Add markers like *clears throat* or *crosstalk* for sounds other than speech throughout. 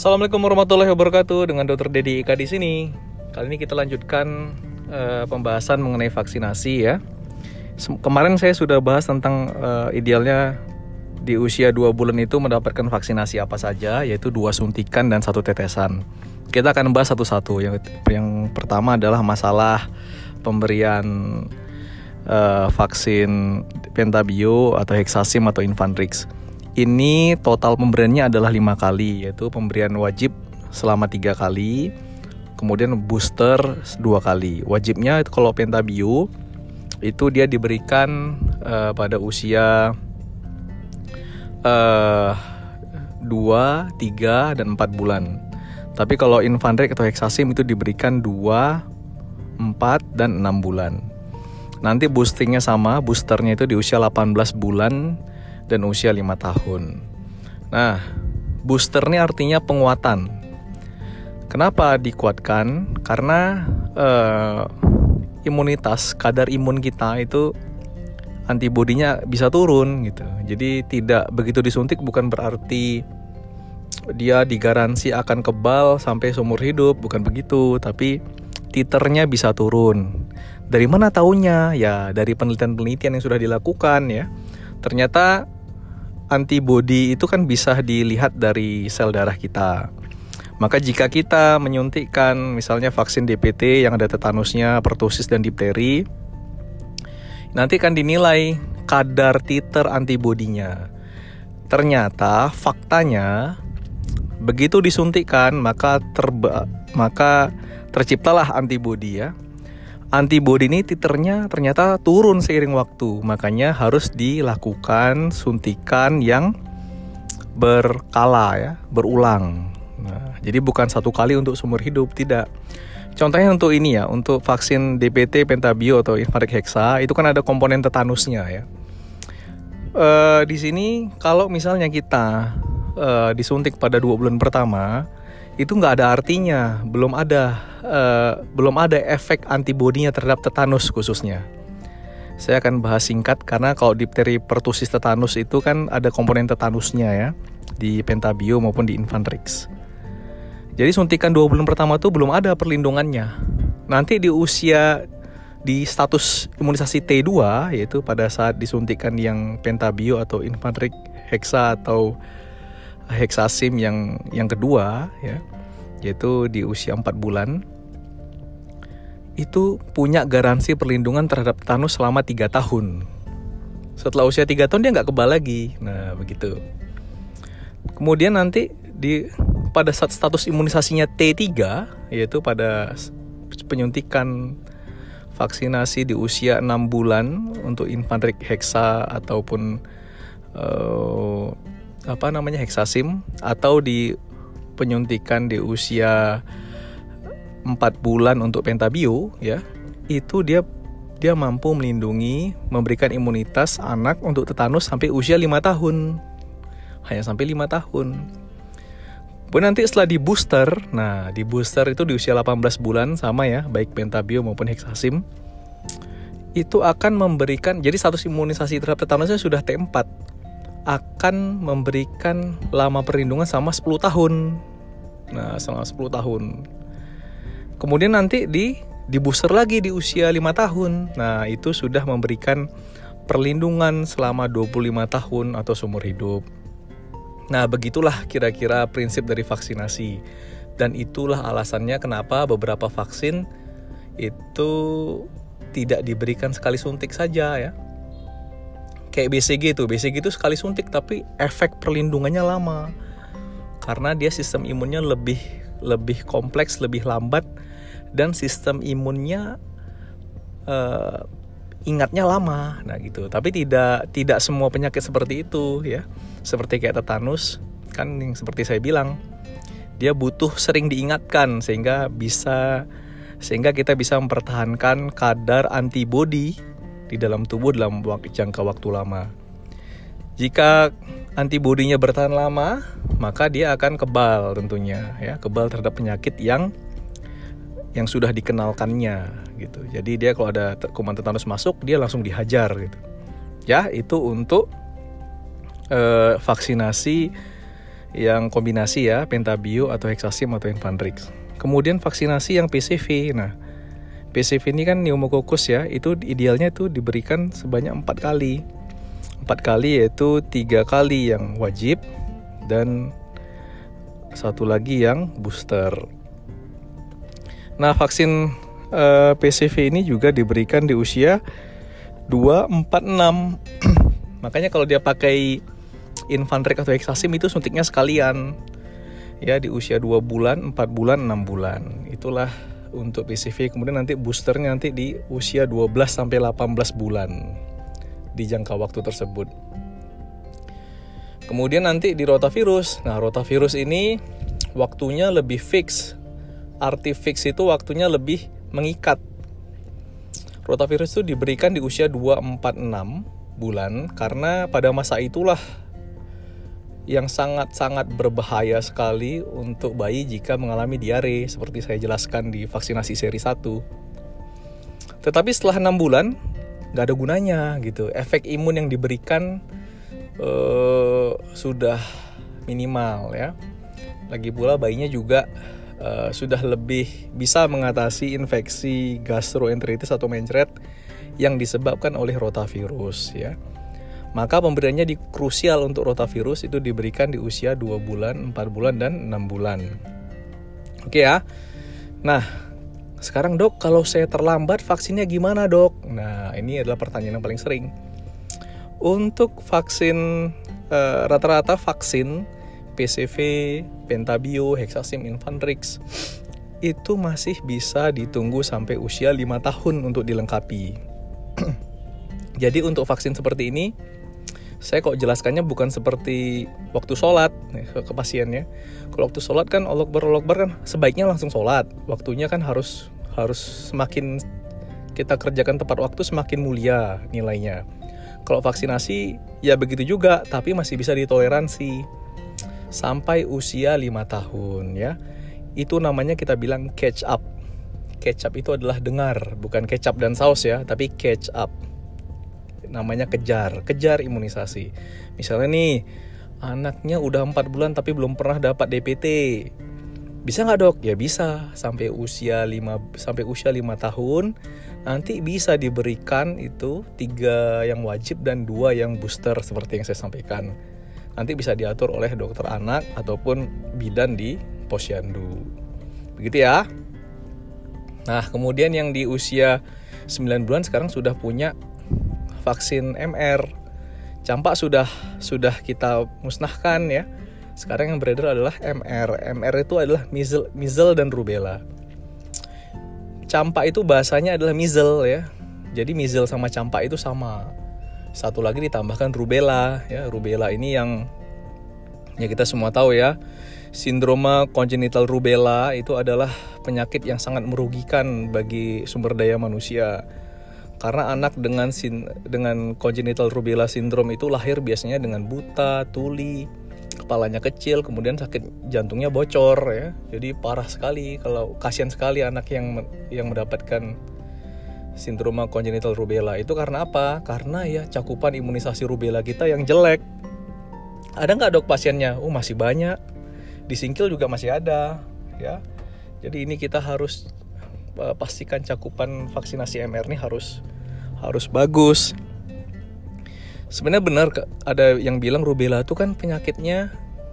Assalamualaikum warahmatullahi wabarakatuh dengan Dr. Dedi Ika di sini. Kali ini kita lanjutkan uh, pembahasan mengenai vaksinasi ya. Kemarin saya sudah bahas tentang uh, idealnya di usia 2 bulan itu mendapatkan vaksinasi apa saja yaitu dua suntikan dan satu tetesan. Kita akan bahas satu-satu. Yang yang pertama adalah masalah pemberian uh, vaksin pentabio atau hexasim atau infantrix ini total pemberiannya adalah lima kali yaitu pemberian wajib selama tiga kali kemudian booster dua kali. Wajibnya itu kalau pentabio itu dia diberikan uh, pada usia uh, 2, 3, dan 4 bulan. Tapi kalau Infantrix atau Hexasim itu diberikan 2, 4, dan 6 bulan. Nanti boostingnya sama boosternya itu di usia 18 bulan dan usia 5 tahun. Nah, booster ini artinya penguatan. Kenapa dikuatkan? Karena uh, imunitas, kadar imun kita itu antibodinya bisa turun gitu. Jadi tidak begitu disuntik bukan berarti dia digaransi akan kebal sampai seumur hidup, bukan begitu, tapi titernya bisa turun. Dari mana taunya? Ya, dari penelitian-penelitian yang sudah dilakukan ya. Ternyata antibodi itu kan bisa dilihat dari sel darah kita. Maka jika kita menyuntikkan misalnya vaksin DPT yang ada tetanusnya, pertusis dan difteri, nanti akan dinilai kadar titer antibodinya. Ternyata faktanya begitu disuntikkan maka terba maka terciptalah antibodi ya antibodi ini titernya ternyata turun seiring waktu. Makanya harus dilakukan suntikan yang berkala ya, berulang. Nah, jadi bukan satu kali untuk seumur hidup, tidak. Contohnya untuk ini ya, untuk vaksin DPT, pentabio atau Infarct Hexa itu kan ada komponen tetanusnya ya. E, di sini kalau misalnya kita e, disuntik pada dua bulan pertama, itu nggak ada artinya, belum ada uh, belum ada efek antibodinya terhadap tetanus khususnya. Saya akan bahas singkat karena kalau difteri pertusis tetanus itu kan ada komponen tetanusnya ya di pentabio maupun di infantrix. Jadi suntikan dua bulan pertama itu belum ada perlindungannya. Nanti di usia di status imunisasi T2 yaitu pada saat disuntikan yang pentabio atau infantrix hexa atau hexasim yang yang kedua ya yaitu di usia 4 bulan itu punya garansi perlindungan terhadap tetanus selama 3 tahun. Setelah usia 3 tahun dia nggak kebal lagi. Nah, begitu. Kemudian nanti di pada saat status imunisasinya T3 yaitu pada penyuntikan vaksinasi di usia 6 bulan untuk infantric hexa ataupun uh, apa namanya hexasim atau di penyuntikan di usia 4 bulan untuk pentabio ya itu dia dia mampu melindungi memberikan imunitas anak untuk tetanus sampai usia 5 tahun. Hanya sampai 5 tahun. Kemudian nanti setelah di booster, nah di booster itu di usia 18 bulan sama ya, baik pentabio maupun hexasim, itu akan memberikan, jadi status imunisasi terhadap tetanusnya sudah T4, akan memberikan lama perlindungan sama 10 tahun. Nah, selama 10 tahun. Kemudian nanti di di lagi di usia 5 tahun. Nah, itu sudah memberikan perlindungan selama 25 tahun atau seumur hidup. Nah, begitulah kira-kira prinsip dari vaksinasi. Dan itulah alasannya kenapa beberapa vaksin itu tidak diberikan sekali suntik saja ya kayak BCG itu BCG itu sekali suntik tapi efek perlindungannya lama. Karena dia sistem imunnya lebih lebih kompleks lebih lambat dan sistem imunnya uh, ingatnya lama. Nah gitu. Tapi tidak tidak semua penyakit seperti itu ya. Seperti kayak tetanus kan yang seperti saya bilang dia butuh sering diingatkan sehingga bisa sehingga kita bisa mempertahankan kadar antibodi di dalam tubuh dalam jangka waktu lama. Jika antibodinya bertahan lama, maka dia akan kebal tentunya ya, kebal terhadap penyakit yang yang sudah dikenalkannya gitu. Jadi dia kalau ada kuman tetanus masuk, dia langsung dihajar gitu. Ya, itu untuk uh, vaksinasi yang kombinasi ya, pentabio atau hexasim atau infandrix. Kemudian vaksinasi yang PCV. Nah, PCV ini kan pneumococcus ya, itu idealnya itu diberikan sebanyak empat kali. Empat kali yaitu tiga kali yang wajib dan satu lagi yang booster. Nah, vaksin uh, eh, PCV ini juga diberikan di usia 2, 4, 6. Makanya kalau dia pakai Infantrek atau Hexasim itu suntiknya sekalian ya di usia 2 bulan, 4 bulan, 6 bulan. Itulah untuk PCV. Kemudian nanti boosternya nanti di usia 12 sampai 18 bulan di jangka waktu tersebut. Kemudian nanti di rotavirus. Nah, rotavirus ini waktunya lebih fix. Arti fix itu waktunya lebih mengikat. Rotavirus itu diberikan di usia 2, 4, 6 bulan karena pada masa itulah yang sangat-sangat berbahaya sekali untuk bayi jika mengalami diare seperti saya jelaskan di vaksinasi seri 1. Tetapi setelah enam bulan nggak ada gunanya gitu. Efek imun yang diberikan uh, sudah minimal ya. Lagi pula bayinya juga uh, sudah lebih bisa mengatasi infeksi gastroenteritis atau mencret yang disebabkan oleh rotavirus ya. Maka pemberiannya di krusial untuk rotavirus itu diberikan di usia 2 bulan, 4 bulan, dan 6 bulan. Oke ya. Nah, sekarang dok, kalau saya terlambat vaksinnya gimana dok? Nah, ini adalah pertanyaan yang paling sering. Untuk vaksin, eh, rata-rata uh, vaksin PCV, Pentabio, Hexasim, Infandrix itu masih bisa ditunggu sampai usia 5 tahun untuk dilengkapi. *clears throat* Jadi untuk vaksin seperti ini saya kok jelaskannya bukan seperti waktu sholat ke, pasiennya. Kalau waktu sholat kan Allah Akbar, Allah Akbar kan sebaiknya langsung sholat. Waktunya kan harus harus semakin kita kerjakan tepat waktu semakin mulia nilainya. Kalau vaksinasi ya begitu juga, tapi masih bisa ditoleransi sampai usia 5 tahun ya. Itu namanya kita bilang catch up. Catch up itu adalah dengar, bukan kecap dan saus ya, tapi catch up namanya kejar, kejar imunisasi. Misalnya nih, anaknya udah 4 bulan tapi belum pernah dapat DPT. Bisa nggak dok? Ya bisa, sampai usia 5 sampai usia 5 tahun nanti bisa diberikan itu tiga yang wajib dan dua yang booster seperti yang saya sampaikan. Nanti bisa diatur oleh dokter anak ataupun bidan di posyandu. Begitu ya. Nah, kemudian yang di usia 9 bulan sekarang sudah punya vaksin MR. Campak sudah sudah kita musnahkan ya. Sekarang yang beredar adalah MR. MR itu adalah measles, measles dan rubella. Campak itu bahasanya adalah measles ya. Jadi measles sama campak itu sama. Satu lagi ditambahkan rubella ya. Rubella ini yang ya kita semua tahu ya. Sindroma congenital rubella itu adalah penyakit yang sangat merugikan bagi sumber daya manusia karena anak dengan sin dengan congenital rubella syndrome itu lahir biasanya dengan buta, tuli, kepalanya kecil, kemudian sakit jantungnya bocor ya. Jadi parah sekali kalau kasihan sekali anak yang yang mendapatkan sindroma congenital rubella itu karena apa? Karena ya cakupan imunisasi rubella kita yang jelek. Ada nggak dok pasiennya? Oh masih banyak. Di singkil juga masih ada ya. Jadi ini kita harus uh, pastikan cakupan vaksinasi MR ini harus harus bagus. Sebenarnya benar ada yang bilang rubella itu kan penyakitnya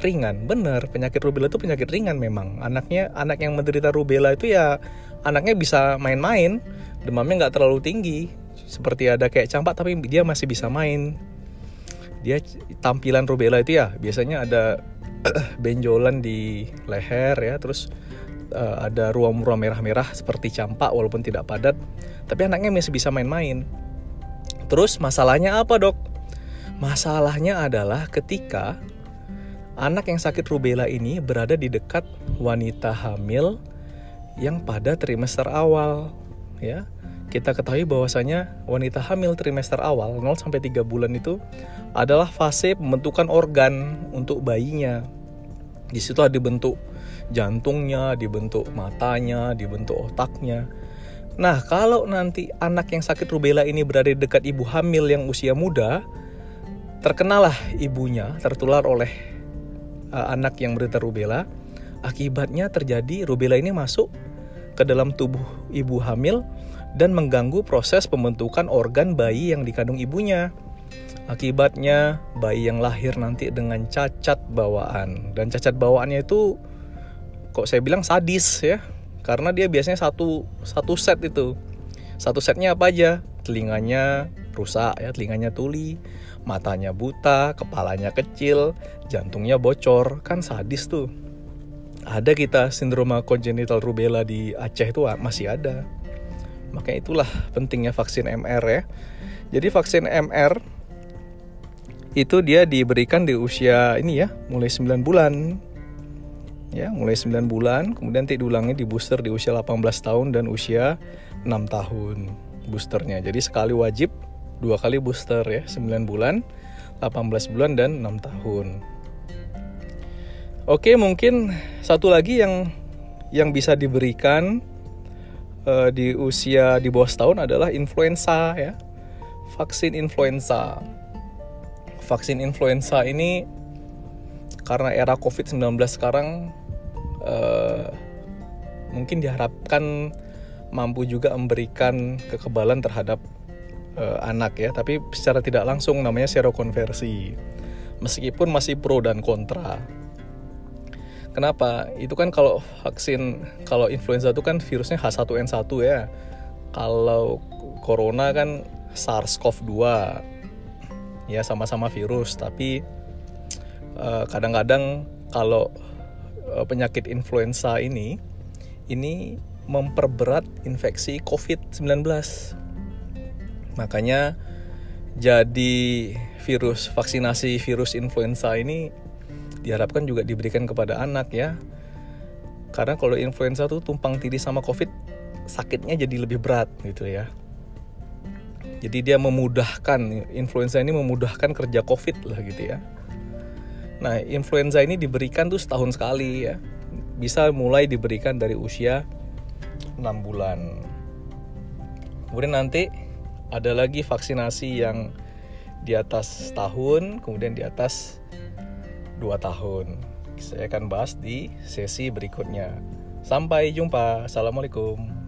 ringan. Benar, penyakit rubella itu penyakit ringan memang. Anaknya anak yang menderita rubella itu ya anaknya bisa main-main, demamnya nggak terlalu tinggi. Seperti ada kayak campak tapi dia masih bisa main. Dia tampilan rubella itu ya biasanya ada *clears throat* benjolan di leher ya, terus uh, ada ruam-ruam merah-merah seperti campak walaupun tidak padat, tapi anaknya masih bisa main-main. Terus masalahnya apa dok? Masalahnya adalah ketika anak yang sakit rubella ini berada di dekat wanita hamil yang pada trimester awal, ya. Kita ketahui bahwasanya wanita hamil trimester awal 0 sampai 3 bulan itu adalah fase pembentukan organ untuk bayinya. Di situ ada dibentuk jantungnya, dibentuk matanya, dibentuk otaknya. Nah, kalau nanti anak yang sakit rubella ini berada dekat ibu hamil yang usia muda, terkenalah ibunya tertular oleh uh, anak yang berita rubella, akibatnya terjadi rubella ini masuk ke dalam tubuh ibu hamil dan mengganggu proses pembentukan organ bayi yang dikandung ibunya. Akibatnya bayi yang lahir nanti dengan cacat bawaan dan cacat bawaannya itu kok saya bilang sadis ya. Karena dia biasanya satu satu set itu. Satu setnya apa aja? Telinganya rusak ya telinganya tuli matanya buta kepalanya kecil jantungnya bocor. Kan sadis tuh. Ada kita sindroma congenital rubella di Aceh itu masih ada. Makanya itulah pentingnya vaksin MR ya. Jadi vaksin MR itu dia diberikan di usia ini ya mulai 9 bulan ya mulai 9 bulan kemudian nanti diulangi di booster di usia 18 tahun dan usia 6 tahun boosternya. Jadi sekali wajib dua kali booster ya 9 bulan 18 bulan dan 6 tahun. Oke mungkin satu lagi yang yang bisa diberikan uh, di usia di bawah setahun adalah influenza ya vaksin influenza. Vaksin influenza ini karena era COVID-19 sekarang uh, mungkin diharapkan mampu juga memberikan kekebalan terhadap uh, anak ya, tapi secara tidak langsung namanya serokonversi. Meskipun masih pro dan kontra. Kenapa? Itu kan kalau vaksin kalau influenza itu kan virusnya H1N1 ya. Kalau corona kan SARS-CoV-2 ya sama-sama virus tapi kadang eh, kadang-kadang kalau uh, penyakit influenza ini ini memperberat infeksi COVID-19 makanya jadi virus vaksinasi virus influenza ini diharapkan juga diberikan kepada anak ya. Karena kalau influenza tuh tumpang tindih sama covid sakitnya jadi lebih berat gitu ya. Jadi dia memudahkan influenza ini memudahkan kerja covid lah gitu ya nah influenza ini diberikan tuh setahun sekali ya. Bisa mulai diberikan dari usia 6 bulan. Kemudian nanti ada lagi vaksinasi yang di atas tahun kemudian di atas 2 tahun. Saya akan bahas di sesi berikutnya. Sampai jumpa. Assalamualaikum